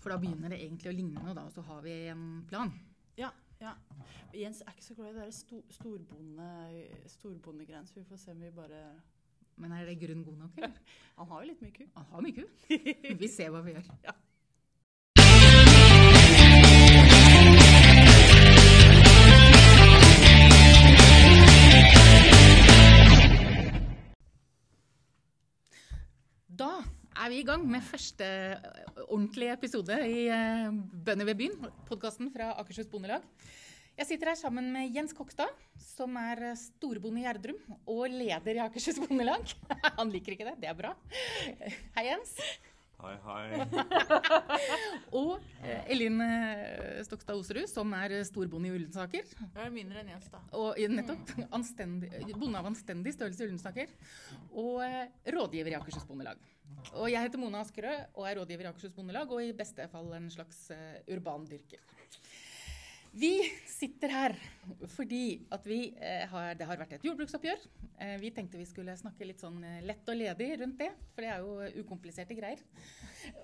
For da begynner det egentlig å ligne noe, da, og så har vi en plan. Ja. ja. Jens er ikke så glad i det sto, storbonde, storbondegreiene, så vi får se om vi bare Men er det grunn god nok, eller? Han har jo litt mye ku. Han har mye ku. Vi ser hva vi gjør. Ja. Da er vi i gang med første eh, ordentlige episode i eh, Bønder ved byen, podkasten fra Akershus Bondelag. Jeg sitter her sammen med Jens Kokstad, som er eh, storbonde i Gjerdrum og leder i Akershus Bondelag. Han liker ikke det, det er bra. Hei, Jens. Hei, hei. Og eh, Elin eh, Stokstad Oserud, som er eh, storbonde i Ullensaker. Det er mindre enn Jens, da. Og nettopp anstendig, bonde av anstendig størrelse i Ullensaker. Og eh, rådgiver i Akershus Bondelag. Og jeg heter Mona Askerød og er rådgiver i Akershus Bondelag, og i beste fall en slags eh, urban dyrker. Vi sitter her fordi at vi eh, har, det har vært et jordbruksoppgjør. Eh, vi tenkte vi skulle snakke litt sånn eh, lett og ledig rundt det, for det er jo ukompliserte greier.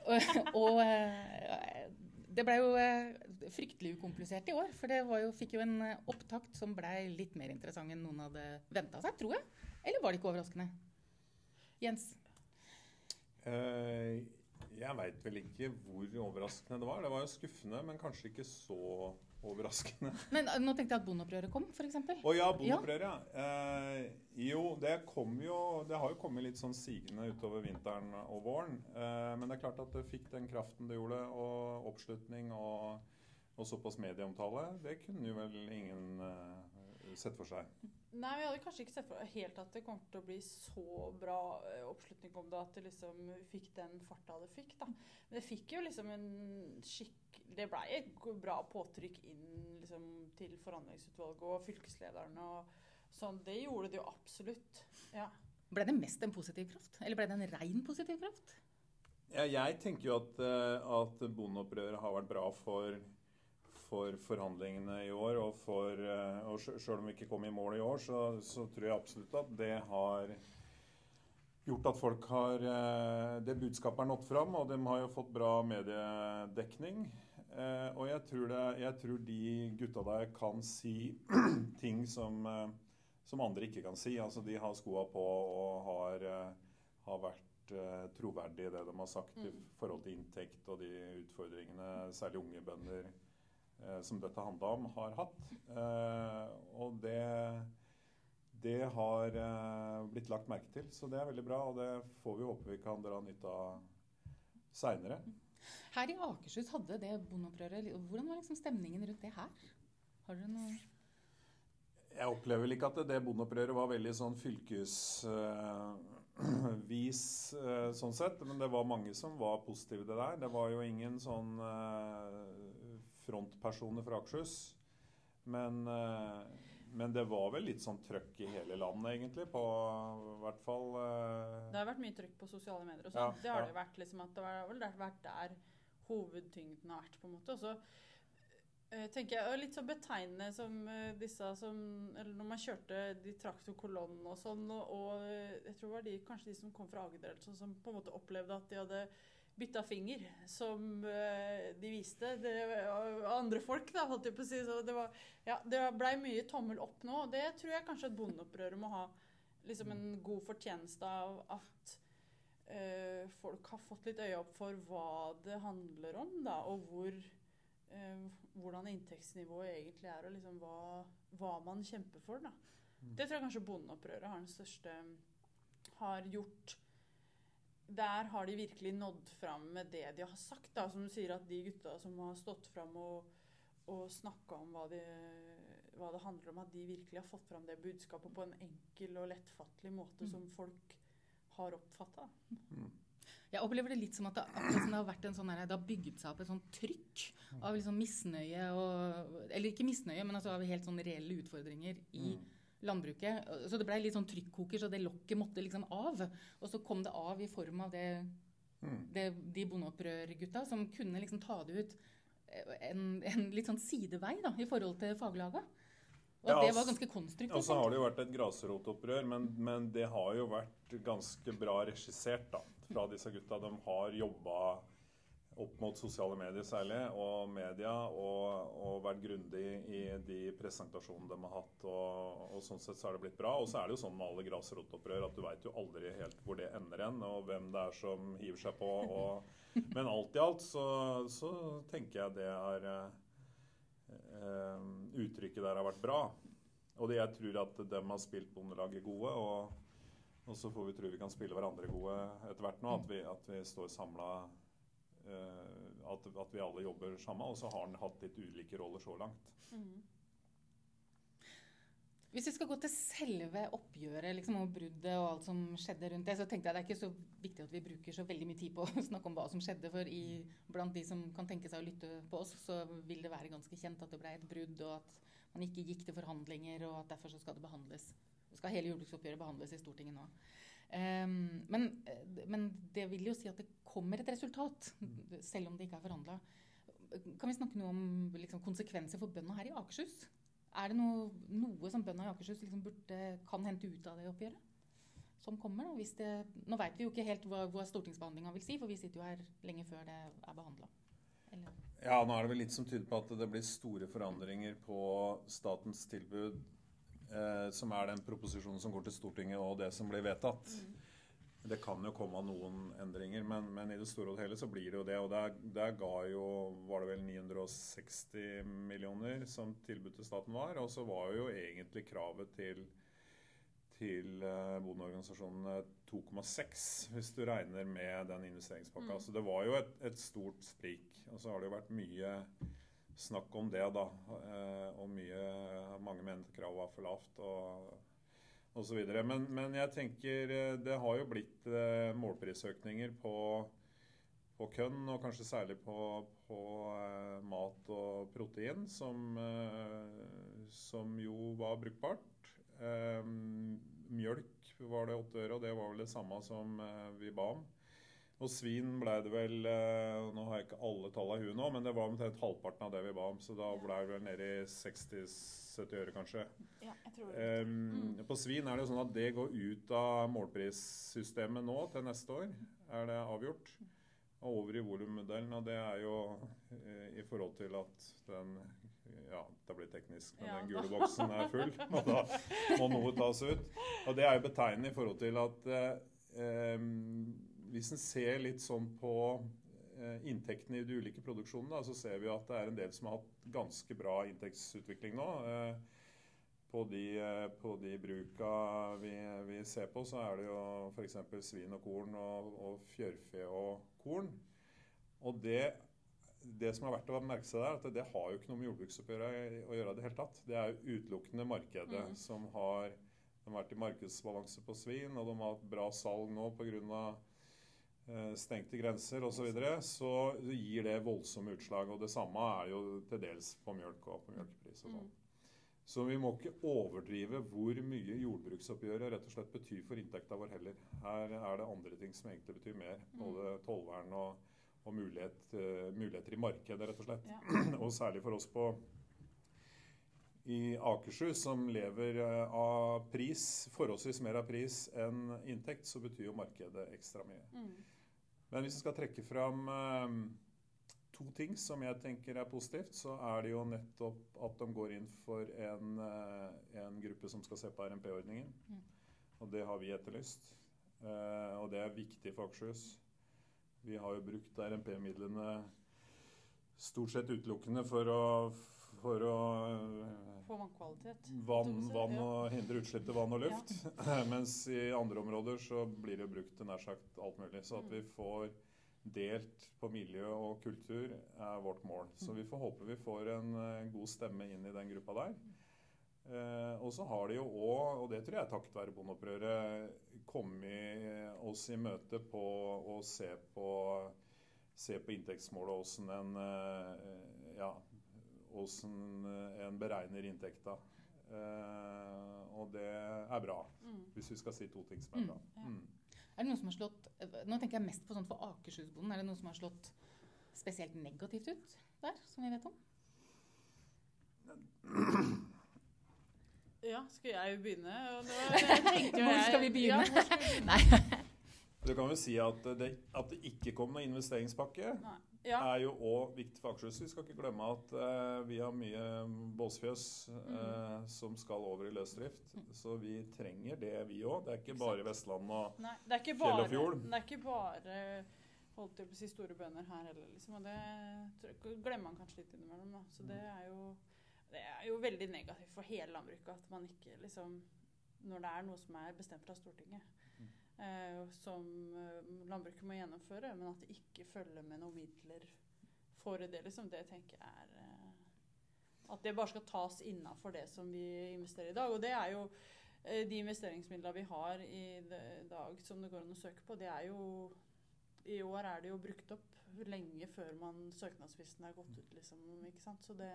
og og det ble jo fryktelig ukomplisert i år, for det jo, fikk jo en opptakt som ble litt mer interessant enn noen hadde venta seg, tror jeg. Eller var det ikke overraskende? Jens? Uh, jeg veit vel ikke hvor overraskende det var. Det var jo skuffende, men kanskje ikke så overraskende. Men eh, nå tenkte jeg at bondeopprøret kom, f.eks. Å ja, bondeopprøret, ja. Eh, jo, det kom jo Det har jo kommet litt sånn sigende utover vinteren og våren. Eh, men det er klart at det fikk den kraften det gjorde, og oppslutning og, og såpass medieomtale, det kunne jo vel ingen eh, sett for seg. Nei, vi hadde kanskje ikke sett for helt at det kom til å bli så bra eh, oppslutning om det, at det liksom fikk den farta det fikk, da. Men det fikk jo liksom en skikk... Det blei et bra påtrykk inn liksom til forhandlingsutvalget og fylkeslederen og sånn. Det gjorde det jo absolutt. Ja. Ble det mest en positiv kraft? Eller ble det en rein positiv kraft? Ja, jeg tenker jo at, eh, at bondeopprøret har vært bra for, for forhandlingene i år. Og, for, eh, og selv om vi ikke kom i mål i år, så, så tror jeg absolutt at det har gjort at folk har eh, Det budskapet er nådd fram, og de har jo fått bra mediedekning. Eh, Og jeg tror, det, jeg tror de gutta der kan si ting som, som andre ikke kan si. Altså De har skoa på og har, har vært troverdige i det de har sagt i Mm. forhold til inntekt og de utfordringene særlig unge bønder som dette handla om, har hatt. Eh, og det, det har eh, blitt lagt merke til, så det er veldig bra. Og det får vi håpe vi kan dra nytte av seinere. Her i Akershus hadde det bondeopprøret Hvordan var liksom stemningen rundt det her? Har dere noe Jeg opplever vel ikke at det bondeopprøret var veldig sånn fylkesvis eh, sånn sett, men det var mange som var positive til det der. Det var jo ingen sånn eh, frontpersoner fra Akershus. Men, eh, men det var vel litt sånn trøkk i hele landet, egentlig, på hvert fall eh, Det har vært mye trøkk på sosiale medier og sånn. Ja, det har ja. det vært liksom at det har vel vært der hovedtyngden har vært, på en måte. Og så eh, tenker jeg Litt sånn betegnende som disse som Eller når man kjørte de traktorkolonnene og sånn, og, og jeg tror det var de, kanskje de som kom fra Agder sånn, som på en måte opplevde at de hadde bytta finger, som eh, de viste. Det, og andre folk, da, holdt jeg på å si. Så det, var, ja, det blei mye tommel opp nå. og Det tror jeg kanskje at bondeopprøret må ha liksom en god fortjeneste av at uh, folk har fått litt øye opp for hva det handler om, da, og hvor, eh, hvordan inntektsnivået egentlig er, og liksom hva, hva man kjemper for. Da. Det tror jeg kanskje bondeopprøret har den største har gjort. Der har de virkelig nådd fram med det de har sagt. Da. Som du sier, at de gutta som har stått fram og, og snakka om hva det, hva det handler om, at de virkelig har fått fram det budskapet på en enkel og lettfattelig måte Mm. som folk har oppfatta. Jeg opplever det litt som at det, som det har vært en sånn her, det har bygget seg opp et sånt trykk av liksom misnøye og Eller ikke misnøye, men altså av helt sånn reelle utfordringer i Mm. Landbruket. Så det blei litt sånn trykkoker, så det lokket måtte liksom av. Og så kom det av i form av det, Mm. det, de bondeopprørgutta som kunne liksom ta det ut eh, en, en litt sånn sidevei da, i forhold til faglaga. Og Ja, det altså- var ganske konstruktivt. Og så har det jo vært et grasrotopprør, men, men det har jo vært ganske bra regissert da, fra disse gutta. De har jobba opp mot sosiale medier særlig, og media, og, og vært grundig i de presentasjonene de har hatt. Og, og, sånn sett så er det blitt bra. Og så er det jo sånn med alle grasrotopprør at du veit jo aldri helt hvor det ender hen, og hvem det er som hiver seg på. Og, men alt i alt så, så tenker jeg det er eh, Uttrykket der har vært bra. Og det jeg tror at dem har spilt Bondelaget gode. Og, og så får vi tro vi kan spille hverandre gode etter hvert nå. At vi, at vi står samla at, at, vi alle jobber sammen. Og så har han hatt litt ulike roller så langt. Mm. Hvis vi skal gå til selve oppgjøret liksom, og bruddet og alt som skjedde rundt det, så tenkte jeg det er ikke så viktig at vi bruker så veldig mye tid på å snakke om hva som skjedde. For i, blant de som kan tenke seg å lytte på oss, så vil det være ganske kjent at det ble et brudd, og at man ikke gikk til forhandlinger, og at derfor så skal det behandles. Skal hele jordbruksoppgjøret behandles i Stortinget nå. Um, men, men, det vil jo si at det kommer et resultat, selv om det ikke er forhandla. Kan vi snakke noe om liksom, konsekvenser for bøndene her i Akershus? Er det noe, noe som bøndene i Akershus liksom burde, kan hente ut av det oppgjøret? Som kommer, da, det, nå vet vi jo ikke helt hva, hva stortingsbehandlinga vil si, for vi sitter jo her lenge før det er behandla. Ja, nå er det vel litt som tyder på at det blir store forandringer på statens tilbud eh, som er den proposisjonen som går til Stortinget, og det som blir vedtatt. Mm. Det kan jo komme noen endringer, men, men, i det store og hele så blir det jo det. Og der, der, ga jo var det vel 960 millioner som tilbud til staten var. Og så var jo egentlig kravet til, til uh, bondeorganisasjonene 2,6, hvis du regner med den investeringspakka. Mm. Så det var jo et, et stort sprik. Og så har det jo vært mye snakk om det, da. Eh, og mye Mange mente kravet var for lavt. og osv. Men, men jeg tenker eh, det har jo blitt eh, målprisøkninger på, på kønn, og kanskje særlig på, på mat og protein, som, som jo var brukbart. Mjølk var det åtte øre, og det var vel det samme som vi ba om. Og svin ble det vel eh, Nå har jeg ikke alle tallene i huet nå, men det var omtrent halvparten av det vi ba om. Så da ble det vel nede i 60-70 øre, kanskje. Ja, jeg tror det. Um, På svin er det sånn at det går ut av målprissystemet nå til neste år. Er det avgjort? Og over i volummodellen. Og det er jo eh, i forhold til at den ja, det blir teknisk, men ja, den gule boksen er full. Og da må noe tas ut. Og det er jo betegnende i forhold til at eh, hvis en ser litt sånn på eh, inntektene i de ulike produksjonene, så ser vi at det er en del som har hatt ganske bra inntektsutvikling nå. Eh, på de, eh, på de bruka vi, vi, ser på, så er det jo f.eks. svin og korn og, og fjørfe og korn. Og det, det, som er verdt å merke seg der, at det har jo ikke noe med jordbruksoppgjøret å gjøre det hele tatt. Det er jo utelukkende markedet mm. som har de har vært i markedsbalanse på svin, og de har hatt bra salg nå pga. Eh, stengte grenser osv., så, videre, så gir det voldsomme utslag. Og det samme er jo til dels på mjølk og på mjølkepris. og sånn. Så vi må ikke overdrive hvor mye jordbruksoppgjøret rett og slett betyr for inntekta vår heller. Her er det andre ting som egentlig betyr mer. Mm. Både tollvern og, og mulighet, uh, muligheter i markedet, rett og slett. Ja. og særlig for oss på i Akershus, som lever uh, av pris, forholdsvis mer av pris enn inntekt, så betyr jo markedet ekstra mye. Mm. Men hvis vi skal trekke fram eh, to ting som jeg tenker er positivt, så er det jo nettopp at de går inn for en, eh, en gruppe som skal se på RNP-ordningen. Mm. Og det har vi etterlyst. Eh, og det er viktig for Akershus. Vi har jo brukt RNP-midlene stort sett utelukkende for å, for å på vannkvalitet. Vann, vann og hindre utslipp til vann og luft. Ja. Mens i andre områder så blir det brukt til nær sagt alt mulig. Så at vi mm. får delt på miljø og kultur er vårt mål. Så vi får håpe vi får en eh, god stemme inn i den gruppa der. Eh, og så har de jo òg, og det tror jeg takket være bondeopprøret, kommet oss i møte på å se på, se på inntektsmålet og åssen en eh, ja, hvordan eh, en beregner inntekta. Uh, og det er bra, mm. hvis vi skal si to ting som er mm, bra. Mm. Er det noe som har slått, Nå tenker jeg mest på sånt for Akershusbonden. Er det noe som har slått spesielt negativt ut der, som vi vet om? Ja, skal jeg begynne? Hvor skal vi begynne? Ja, du kan vel si at det, at det ikke kom noen investeringspakke. Nei. Ja. er jo òg viktig for Akershus. Vi skal ikke glemme at eh, vi har mye båsfjøs eh, som skal over i løsdrift. Så vi trenger det, vi òg. Det er ikke bare Vestland og Nei, det er Fjell og fjord. det er ikke bare holdt jeg på å si store bønder her heller, liksom. Og det glemmer man kanskje litt innimellom. Da. Så det er, jo, det er jo veldig negativt for hele landbruket at man ikke liksom Når det er noe som er bestemt av Stortinget, som eh, landbruket må gjennomføre, men at det ikke følger med noen midler for det, liksom, det tenker jeg er eh, At det bare skal tas innafor det som vi investerer i dag. Og det er jo eh, de investeringsmidlene vi har i dag som det går an å søke på, det er jo I år er det jo brukt opp lenge før man søknadsfristen er gått ut, liksom. Ikke sant? Så det,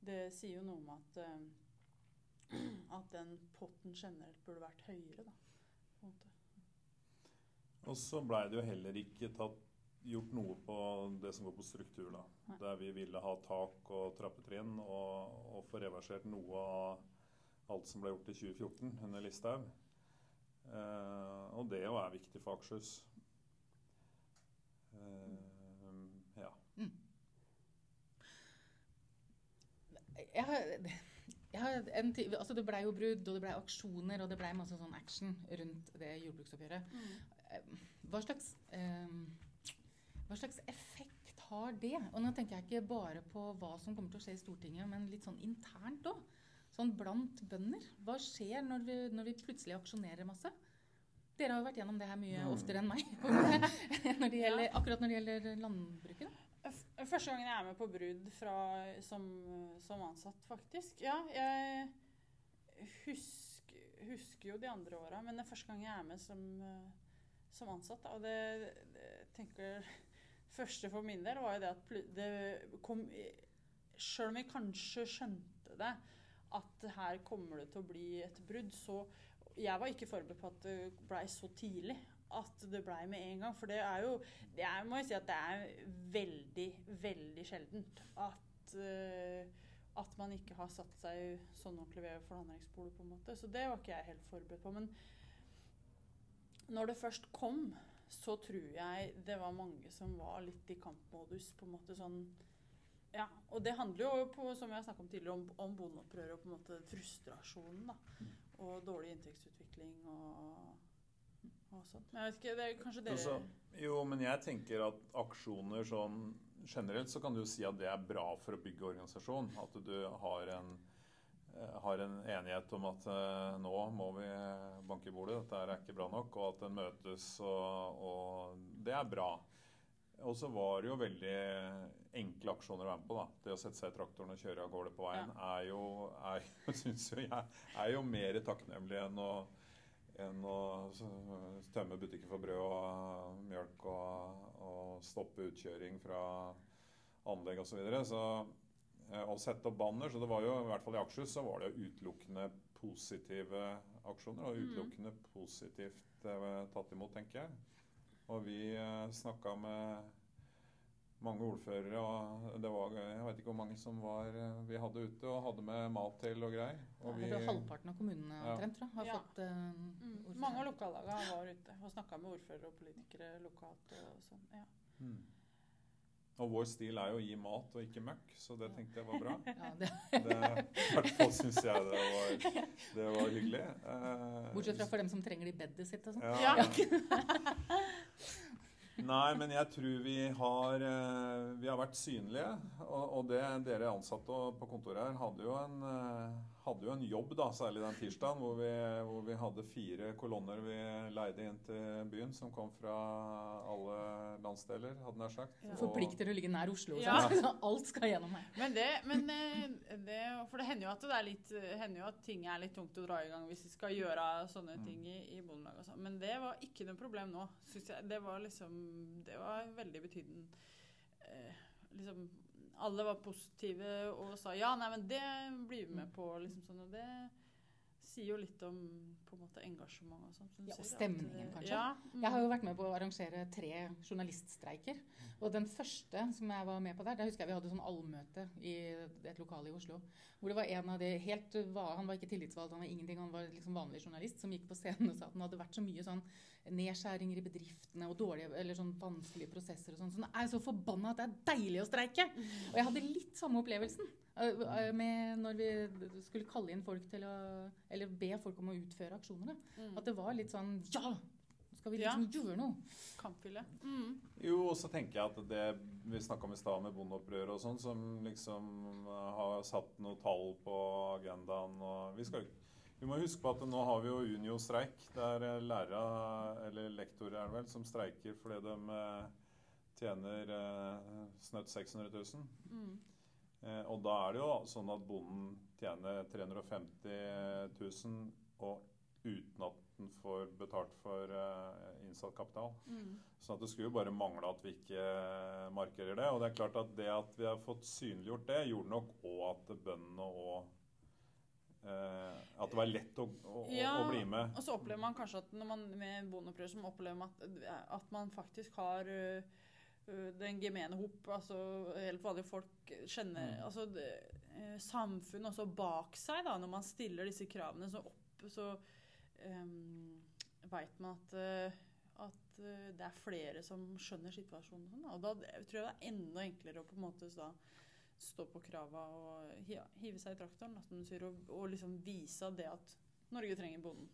det sier jo noe om at eh, at den potten generelt burde vært høyere, da. På en måte. Og så blei det jo heller ikke tatt, gjort noe på det som går på struktur, da. Nei. Der vi ville ha tak og trappetrinn og, og få reversert noe av alt som ble gjort i 2014 under Listhaug. Uh, og det jo er viktig for Akershus. Eh, ja. Jeg har, jeg har en, altså det blei jo brudd, og det blei aksjoner, og det blei masse sånn action rundt det jordbruksoppgjøret. Eh, Hva slags, eh, hva slags effekt har det? Og nå tenker jeg ikke bare på hva som kommer til å skje i Stortinget, men litt sånn internt òg. Sånn blant bønder. Hva skjer når vi, når vi plutselig aksjonerer masse? Dere har jo vært gjennom det her mye Mm. oftere enn meg. når det gjelder, akkurat når det gjelder landbruket. Første gangen jeg er med på brudd fra, som, som ansatt, faktisk. Ja, jeg husker, husker jo de andre åra, men det er første gang jeg er med som, eh, som ansatt. Og det, det tenker første for min del var jo det at det kom Sjøl om vi kanskje skjønte det, at her kommer det til å bli et brudd, så jeg var ikke forberedt på at det blei så tidlig. At det blei med en gang. For det er jo det er, må jeg si at det er veldig, veldig sjeldent at, uh, at man ikke har satt seg sånn ordentlig ved forhandlingsbordet. på en måte. Så det var ikke jeg helt forberedt på. Men når det først kom, så tror jeg det var mange som var litt i kampmodus. på en måte sånn ja, og det handler jo, på, som jeg om tidligere, om, om bondeopprøret og på en måte frustrasjonen. da, Og dårlig inntektsutvikling og, og sånt. Men jeg vet ikke, det er kanskje dere Altså, jo, men jeg tenker at aksjoner sånn generelt så kan du jo si at det er bra for å bygge organisasjon. At du har en, har en enighet om at eh, nå må vi banke i bordet, dette er ikke bra nok, og at en møtes og, og Det er bra. Og så var det jo veldig enkle aksjoner å være med på. da. Det å sette seg i traktoren og kjøre av gårde på veien er jo, er, synes jo jeg, er jo mer takknemlig enn å enn å tømme butikker for brød og mjølk og, og stoppe utkjøring fra anlegg osv. Så, videre. så eh, å sette opp banner Så det var jo, i hvert fall i Akershus, så var det jo utelukkende positive aksjoner. Og utelukkende utelukkende positivt eh, tatt imot, tenker jeg. Og vi eh, snakka med mange ordførere, og det var Jeg vet ikke hvor mange som var eh, vi hadde ute og hadde med mat til og greier. Og tror halvparten av kommunene omtrent tror jeg, har Ja. fått eh, Mm. ordfører. Mange av lokallagene var ute og snakka med ordførere og politikere lokalt. og sånn. Ja. Mm. Og vår stil er jo å gi mat og ikke møkk, så det tenkte jeg var bra. Ja, det, Det, I hvert fall syns jeg det var, det var hyggelig. Eh, bortsett fra for dem som trenger det i bedet sitt og sånn. ja. Ja. Nei, men jeg tror vi har, eh, vi har vært synlige. Og, og det dere ansatte på kontoret her hadde jo en, eh, hadde jo en jobb, da, særlig den tirsdagen, hvor vi, hvor vi hadde fire kolonner vi leide inn til byen, som kom fra alle landsdeler, hadde nær sagt. Ja. Forplikter å ligge nær Oslo. Ja. så Alt skal gjennom her. Men det, men eh, det For det hender jo at det er litt hender jo at ting er litt tungt å dra i gang hvis vi skal gjøre sånne ting i, i Bondelaget sånn. Men det var ikke noe problem nå, syns jeg. Det var liksom Det var veldig betydende eh, Liksom Alle var positive og sa ja, nei, men det blir vi med på, liksom sånn. Og det sier jo litt om på en måte engasjement og sånt. Ja, og stemningen, kanskje. Ja, mm. Jeg har jo vært med på å arrangere tre journaliststreiker. Og den første som jeg var med på der, der husker jeg vi hadde sånn allmøte i et lokale i Oslo. Hvor det var en av de helt Han var ikke tillitsvalgt, han var ingenting, han var liksom vanlig journalist som gikk på scenen og sa at han hadde vært så mye sånn nedskjæringer i bedriftene og dårlige, eller sånn vanskelige prosesser og sånn. Så han er så forbanna at det er deilig å streike! Og jeg hadde litt samme opplevelsen med når vi skulle kalle inn folk til å Eller be folk om å utføre aksjoner. Mm. At det var litt sånn Ja! Skal vi Ja. liksom gjøre noe. Kampfylle. Mm. Jo, og så tenker jeg at det vi snakka om i stad med bondeopprøret og sånn, som liksom eh, har satt noe tall på agendaen og Vi skal jo vi må huske på at nå har vi jo Unio-streik. Det er eh, lærere, eller lektorer er det vel, som streiker fordi de eh, tjener eh, snøtt 600 000. Mm. Eh, og da er det jo sånn at bonden tjener 350 000 og uten at den får betalt for eh, innsatt kapital. Mm. Så at det skulle jo bare mangle at vi ikke markerer det. Og det er klart at det at vi har fått synliggjort det, gjorde nok òg at bøndene og eh, At det var lett å, å, Ja, å bli med. Og så opplever man kanskje at når man med bondeopprør så opplever man at, at man faktisk har øh, den gemene hop, altså helt vanlige folk kjenner Mm. altså det, øh, samfunnet også bak seg, da, når man stiller disse kravene så opp, så um, veit man at, øh, at det er flere som skjønner situasjonen. sånn. Og da tror jeg det er enda enklere å på en måte da, stå på krava og hi- hive seg i traktoren, og, og liksom vise det at Norge trenger bonden.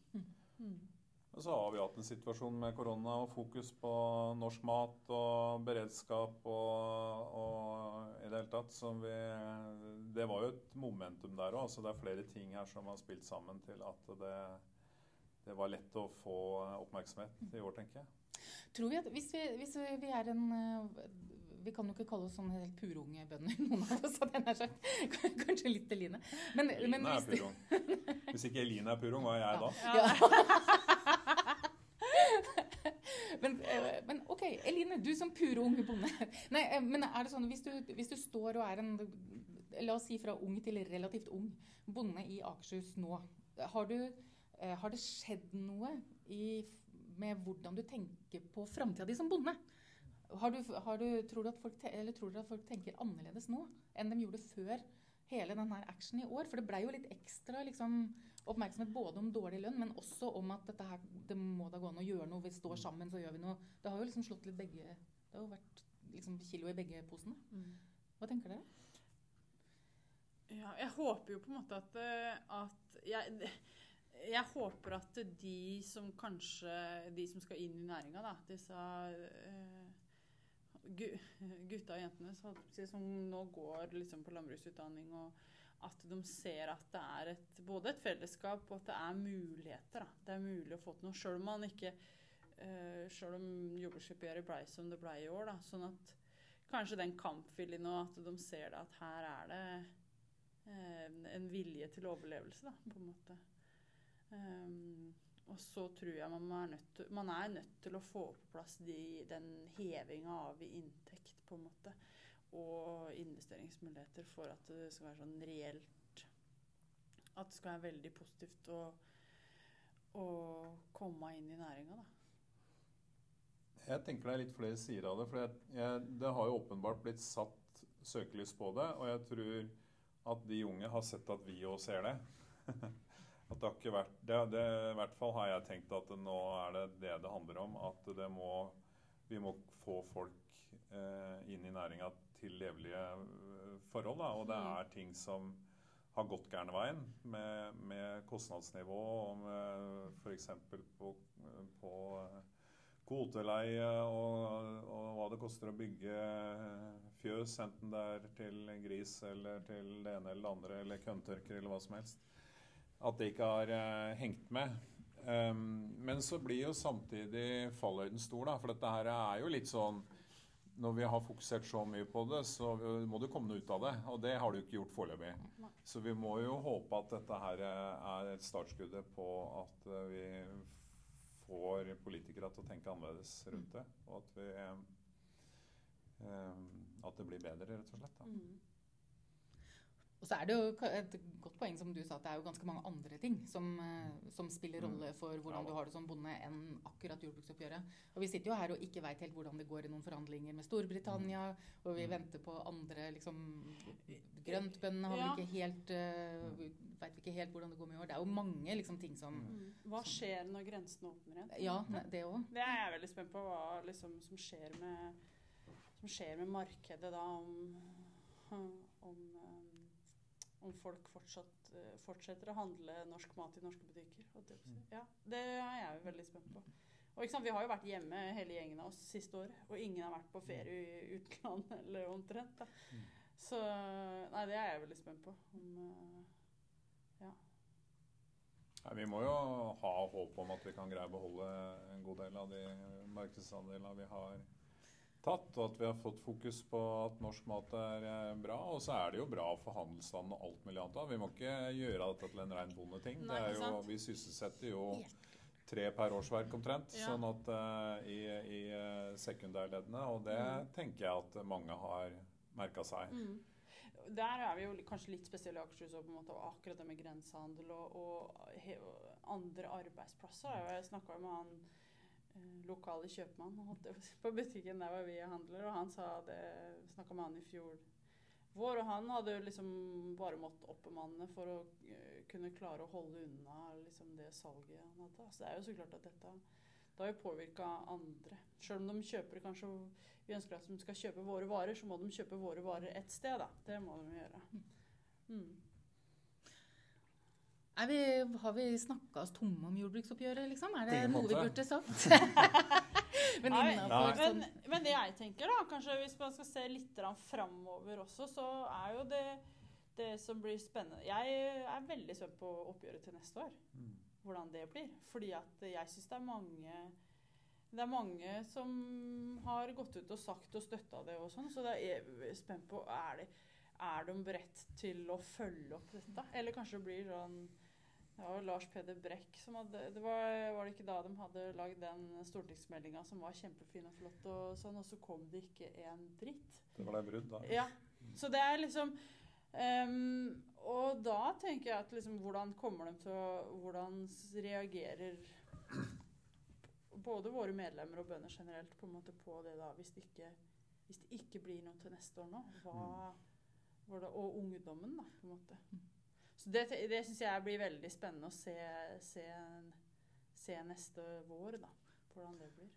Mm. Og så har vi hatt en situasjon med korona og fokus på norsk mat og beredskap og, og i det hele tatt. Som vi, det var jo et momentum der òg. Så det er flere ting her som har spilt sammen til at det, det var lett å få oppmerksomhet i år, tenker jeg. Tror vi at hvis vi, hvis vi er en Vi kan jo ikke kalle oss sånn helt purunge bønder, noen av oss. hadde jeg nær sagt. Kanskje litt Eline. Men, men Eline er hvis er purung. Hvis ikke Eline er purung, hva er jeg da? Ja. men, Eline, du som pure unge bonde. Nei, eh, men er det sånn, hvis du, hvis du står og er en La oss si fra ung til relativt ung bonde i Akershus nå. Har, du, eh, har det skjedd noe i, med hvordan du tenker på framtida di som bonde? Har du, har du, tror, du folk, tror du at folk tenker annerledes nå enn de gjorde før hele denne actionen i år? For det blei jo litt ekstra liksom, oppmerksomhet både om dårlig lønn, men også om at dette her, det må da gå an å gjøre noe. Vi står sammen, så gjør vi noe. Det har jo liksom slått litt begge Det har jo vært liksom kilo i begge posene. Hva tenker dere? Ja, jeg håper jo på en måte at, eh, at jeg, jeg håper at de som kanskje De som skal inn i næringa, da, disse uh, gutta og jentene som nå går liksom på landbruksutdanning, og at de ser at det er et, både et fellesskap og at det er muligheter. Da. Det er mulig å få til noe, sjøl om man ikke uh, Sjøl om jordbruksoppgjøret blei som det blei i år. Da, sånn at kanskje den kampviljen og at de ser det at her er det uh, en vilje til overlevelse, da, på en måte. Um, og så tror jeg man er, nødt til, er nødt til å få på plass de, den hevinga av inntekt, på en måte. Og investeringsmuligheter for at det skal være sånn reelt At det skal være veldig positivt å, å komme inn i næringa, da. Jeg tenker det er litt flere sider av det. For jeg, jeg, det har jo åpenbart blitt satt søkelys på det. Og jeg tror at de unge har sett at vi òg ser det. at det har ikke vært det, det, I hvert fall har jeg tenkt at nå er det det det handler om. At det må, vi må få folk eh, inn i næringa til levelige eh, forhold. Da. Og det Mm. er ting som har gått gærne veien med, med kostnadsnivå og med f.eks. på, på eh, kvoteleie og, og hva det koster å bygge fjøs, enten det er til gris eller til det ene eller det andre, eller køntørker eller hva som helst. At det ikke har eh, hengt med. Um, men så blir jo samtidig fallhøyden stor, da. For dette her er jo litt sånn Når vi har fokusert så mye på det, så må det komme noe ut av det. Og det har det jo ikke gjort foreløpig. Så vi må jo håpe at dette her er et startskuddet på at eh, vi får politikere til å tenke annerledes rundt det. Og at, vi, eh, at det blir bedre, rett og slett. Da. Mm. Og så er det jo et godt poeng som du sa, at det er jo ganske mange andre ting som, eh, som spiller rolle for hvordan du har det som bonde, enn akkurat jordbruksoppgjøret. Og vi sitter jo her og ikke veit helt hvordan det går i noen forhandlinger med Storbritannia, og vi venter på andre liksom Grøntbøndene har Ja. ikke helt uh, Veit vi ikke helt hvordan det går med i år. Det er jo mange liksom ting som Mm. Hva skjer når grensene åpner igjen? Ja, det òg. Det er jeg veldig spent på, hva liksom, som, skjer med, som skjer med markedet da, om, om, um, om folk fortsatt, eh, fortsetter å handle norsk mat i norske butikker. si. Ja, det er jeg jo veldig spent på. Og ikke sant, Vi har jo vært hjemme hele gjengen av oss siste året, og ingen har vært på ferie i utlandet eller omtrent. da. Så nei, det er jeg veldig spent på. Om, eh, ja. Nei, vi må jo ha håp om at vi kan greie å beholde en god del av de markedsandelene vi har tatt, og at vi har fått fokus på at norsk mat er eh, bra. Og så er det jo bra for handelsstanden og alt mulig annet. Vi må ikke gjøre dette til en rein bondeting. Nei, Det jo, vi sysselsetter jo tre per årsverk omtrent Ja. sånn at uh, i, i eh, sekundærleddene. Og det Mm. tenker jeg at mange har merka seg. Mm. Der er vi jo kanskje litt spesielle i Akershus og på en måte akkurat det med grensehandel og, og, og andre arbeidsplasser. Jeg snakka med han lokale kjøpmann på butikken der hvor vi handler, og han sa det Snakka med han i fjor vår, og han hadde liksom bare måttet oppbemanne for å eh, kunne klare å holde unna liksom det salget han hadde. Så det er jo så klart at dette det har jo påvirka andre. Selv om de kjøper kanskje Vi ønsker at de skal kjøpe våre varer, så må de kjøpe våre varer ett sted, da. Det må de gjøre. Mm. Er vi, har vi snakka oss tomme om jordbruksoppgjøret, liksom? Er det ingen noe vi burde sagt? Men Nei, innenfor Men, sånn men det jeg tenker, da, kanskje hvis man skal se litt framover også, så er jo det det som blir spennende Jeg er veldig spent på oppgjøret til neste år. Mm. Hvordan det blir. Fordi at jeg syns det er mange det er mange som har gått ut og sagt og støtta det og sånn, så det er spent på er de, er de beredt til å følge opp dette. Eller kanskje det blir sånn Det var jo Lars Peder Brekk som hadde det var, var det ikke da de hadde lagd den stortingsmeldinga som var kjempefin og flott, og sånn, og så kom det ikke en dritt? Det var det brudd, da. Ja. Så det er liksom um, Og da tenker jeg at liksom hvordan kommer de til å Hvordan reagerer både våre medlemmer og bønder generelt på en måte på det da, hvis det ikke, hvis det ikke blir noe til neste år nå? Hva, hvor det, og ungdommen, da, på en måte. Så det, det syns jeg blir veldig spennende å se, se, se neste vår, da. Hvordan det blir.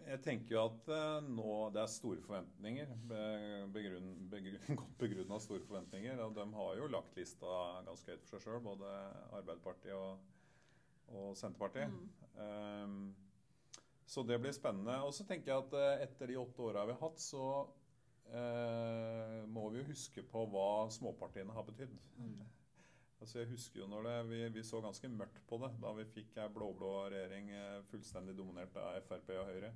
Jeg tenker jo at eh, nå det er store forventninger. Begrunn, begrunn, godt begrunna store forventninger. Og de har jo lagt lista ganske høyt for seg sjøl, både Arbeiderpartiet og, og Senterpartiet. Mm. Um, så det blir spennende. Og så tenker jeg at eh, etter de åtte åra vi har hatt, så uh, må vi jo huske på hva småpartiene har betydd. Altså jeg husker jo når det, vi, vi så ganske mørkt på det da vi fikk ei blå-blå regjering eh, fullstendig dominert av Frp og Høyre.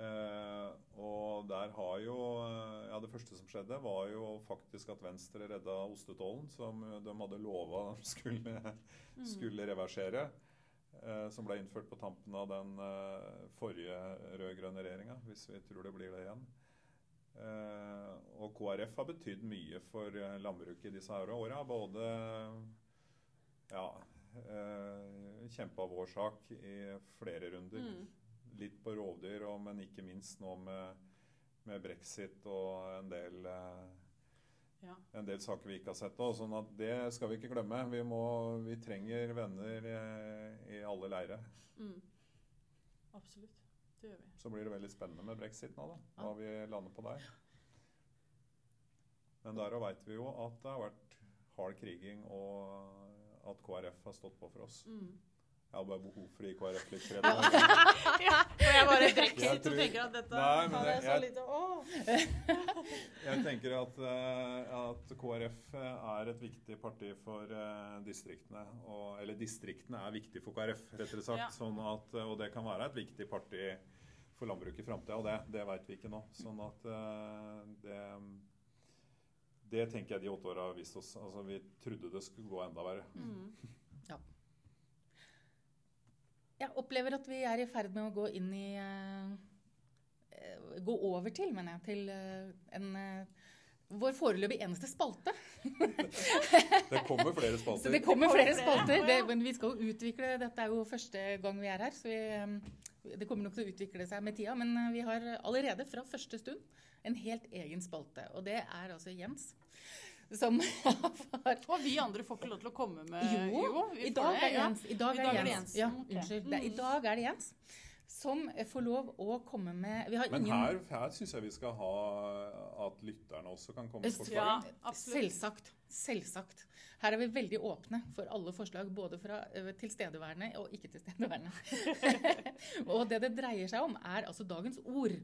Eh, og der har jo eh, Ja, det første som skjedde, var jo faktisk at Venstre redda ostetollen, som de hadde lova de skulle, skulle reversere. eh, som ble innført på tampen av den eh, forrige rød-grønne regjeringa, hvis vi tror det blir det igjen. Eh, og KrF har betydd mye for eh, landbruket i disse åra. Både ja, uh, kjempa vår sak i flere runder. Mm. Litt på rovdyr, men ikke minst nå med, med brexit og en del, eh, Ja. en del saker vi ikke har sett. Også, sånn at det skal vi ikke glemme. Vi, må, vi trenger venner eh, i alle leire. Mm. Absolutt. Det gjør vi. Så blir det veldig spennende med brexit nå, da. Hva vi lander på der. Men der veit vi jo at det har vært hard kriging, og at KrF har stått på for oss. Mm. Jeg har bare behov for å gi KrF litt kred. ja, og jeg bare drikker litt og tenker at dette Nei, men jeg jeg- lite Å! Jeg tenker at, eh, at KrF er et viktig parti for eh, distriktene. Og, eller distriktene er viktig for KrF, rettere sagt. Ja. Sånn at, og det kan være et viktig parti for landbruket i framtida, og det, det veit vi ikke nå. Sånn at eh, det det tenker jeg de åtte åra har vist oss. Altså, Vi trodde det skulle gå enda verre. Mm. Jeg opplever at vi er i ferd med å gå inn i eh, Gå over til, mener jeg, til eh, en, eh, vår foreløpig eneste spalte. Det kommer flere spalter. det kommer Det kommer flere spalter. Det, men vi skal jo utvikle Dette er jo første gang vi er her, så vi, det kommer nok til å utvikle seg med tida. Men vi har allerede fra første stund en helt egen spalte. Og det er altså Jens. Som har Og vi andre får ikke lov til å komme med Jo, jo i dag det, er ja. Jens. I dag I er det Jens. Ja, unnskyld. Det, I Mm. dag er det Jens som får lov å komme med Vi har Men her, her syns jeg vi skal ha at lytterne også kan komme med forslag. Ja. Selvsagt. Selvsagt. Her er vi veldig åpne for alle forslag, både fra tilstedeværende og ikke tilstedeværende. og det det dreier seg om, er altså dagens ord.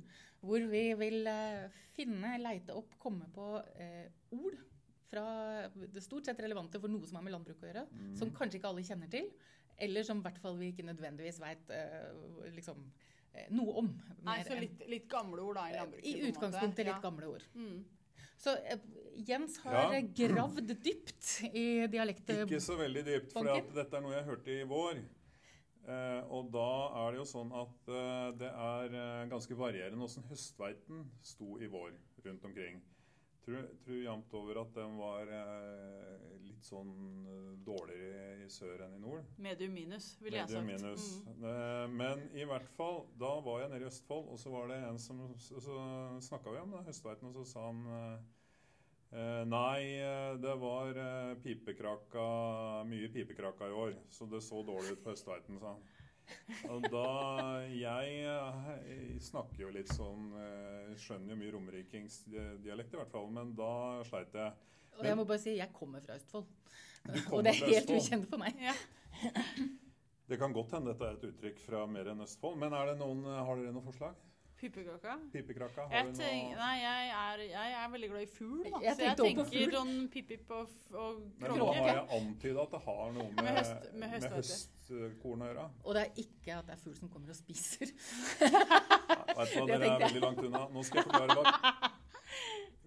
Hvor vi vil eh, finne, leite opp, komme på eh, ord fra det stort sett relevante for noe som har med landbruk å gjøre, Mm. som kanskje ikke alle kjenner til, eller som i hvert fall vi ikke nødvendigvis veit liksom, eh, noe om. Nei, så litt, litt gamle ord da i landbruket. I utgangspunktet litt Ja. gamle ord. Mm. Så eh, Jens har Ja. gravd dypt i dialektet. Ikke så veldig dypt, for dette er noe jeg hørte i vår. Eh, og da er det jo sånn at eh, det er eh, ganske varierende åssen høstveiten sto i vår rundt omkring. Tror, tror jevnt over at den var eh, litt sånn eh, dårligere i sør enn i nord. Medium minus, ville jeg sagt. Minus. Mm. Eh, Men i hvert fall, da var jeg nede i Østfold, og så var det en som Så, så snakka vi om det, høstveiten, og så sa han eh, eh, Nei, eh, det var pipekraka Mye pipekraka i år, så det så dårlig ut på høstveiten, sa han. Og da Jeg eh, snakker jo litt sånn eh, Skjønner jo mye romerikingsdialekt, i hvert fall, men da sleit jeg. Og jeg må bare si, jeg kommer fra Østfold. Kommer Og det er helt ukjent for meg. Ja. Det kan godt hende dette er et uttrykk fra mer enn Østfold, men er det noen, har dere noen forslag? Pipekaka? Pipekrakka? Har Jeg, du noe nei, jeg er, jeg er veldig glad i fugl, da. Jeg så jeg tenker sånn pip-pip og, og Men nå har jeg antyda at det har noe med, Med høst- med med høstkorn å gjøre. Og det er ikke at det er fugl som kommer og spiser. Vet du hva, Det dere er veldig langt unna. Nå skal jeg forklare hva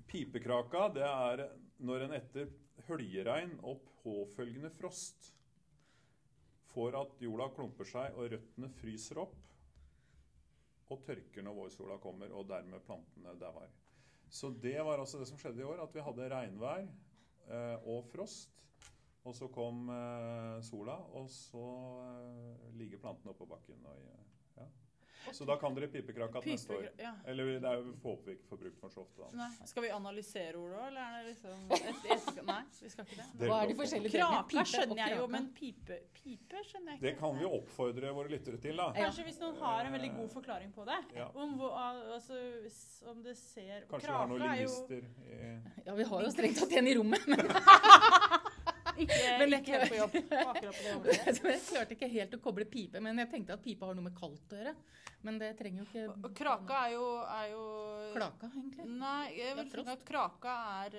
Pipekraka det er når en etter høljeregn og påfølgende frost får at jorda klumper seg og røttene fryser opp og tørker når vårsola kommer, og dermed plantene dauer. Så det var altså det som skjedde i år, at vi hadde regnvær eh, og frost. Og så kom eh, sola, og så eh, ligger plantene oppå bakken. Og. Så da kan dere pipekrake til neste år. Ja. Eller det er jo håper vi ikke får brukt for så ofte. da. Nei. Skal vi analysere ordet òg, eller er det liksom et, et, Nei, vi skal ikke det. Det- Hva er de forskjellige? Kraka skjønner jeg jo, men pipe, pipe skjønner jeg ikke. Det kan vi oppfordre våre lyttere til, da. Kanskje hvis noen har en veldig god forklaring på det. Ja. Om, altså, om det ser Kanskje vi har noen Kraka er lingvister i Ja, vi har jo strengt tatt en i rommet, men ikke, Men jeg, ikke helt på jobb på akkurat på det området. jeg klarte ikke helt å koble pipe. Men jeg tenkte at pipe har noe med kaldt å gjøre. Men det trenger jo ikke Og kraka er jo, er jo Klaka, egentlig. Nei, jeg vil er at kraka er,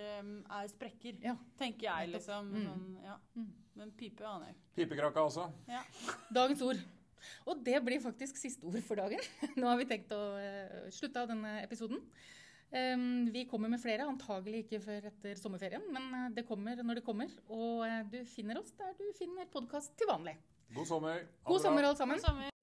er sprekker. Ja. Tenker jeg, liksom. Mm. Sånn, ja. Mm. Men pipe aner jeg ikke. Pipekraka også. Dagens ord. Og det blir faktisk siste ord for dagen. Nå har vi tenkt å uh, slutte av denne episoden. Em, vi kommer med flere, antagelig ikke før etter sommerferien, men eh, det kommer når det kommer. Og eh, du finner oss der du finner podkast til vanlig. God sommer. God sommer, alle sammen. God sommer.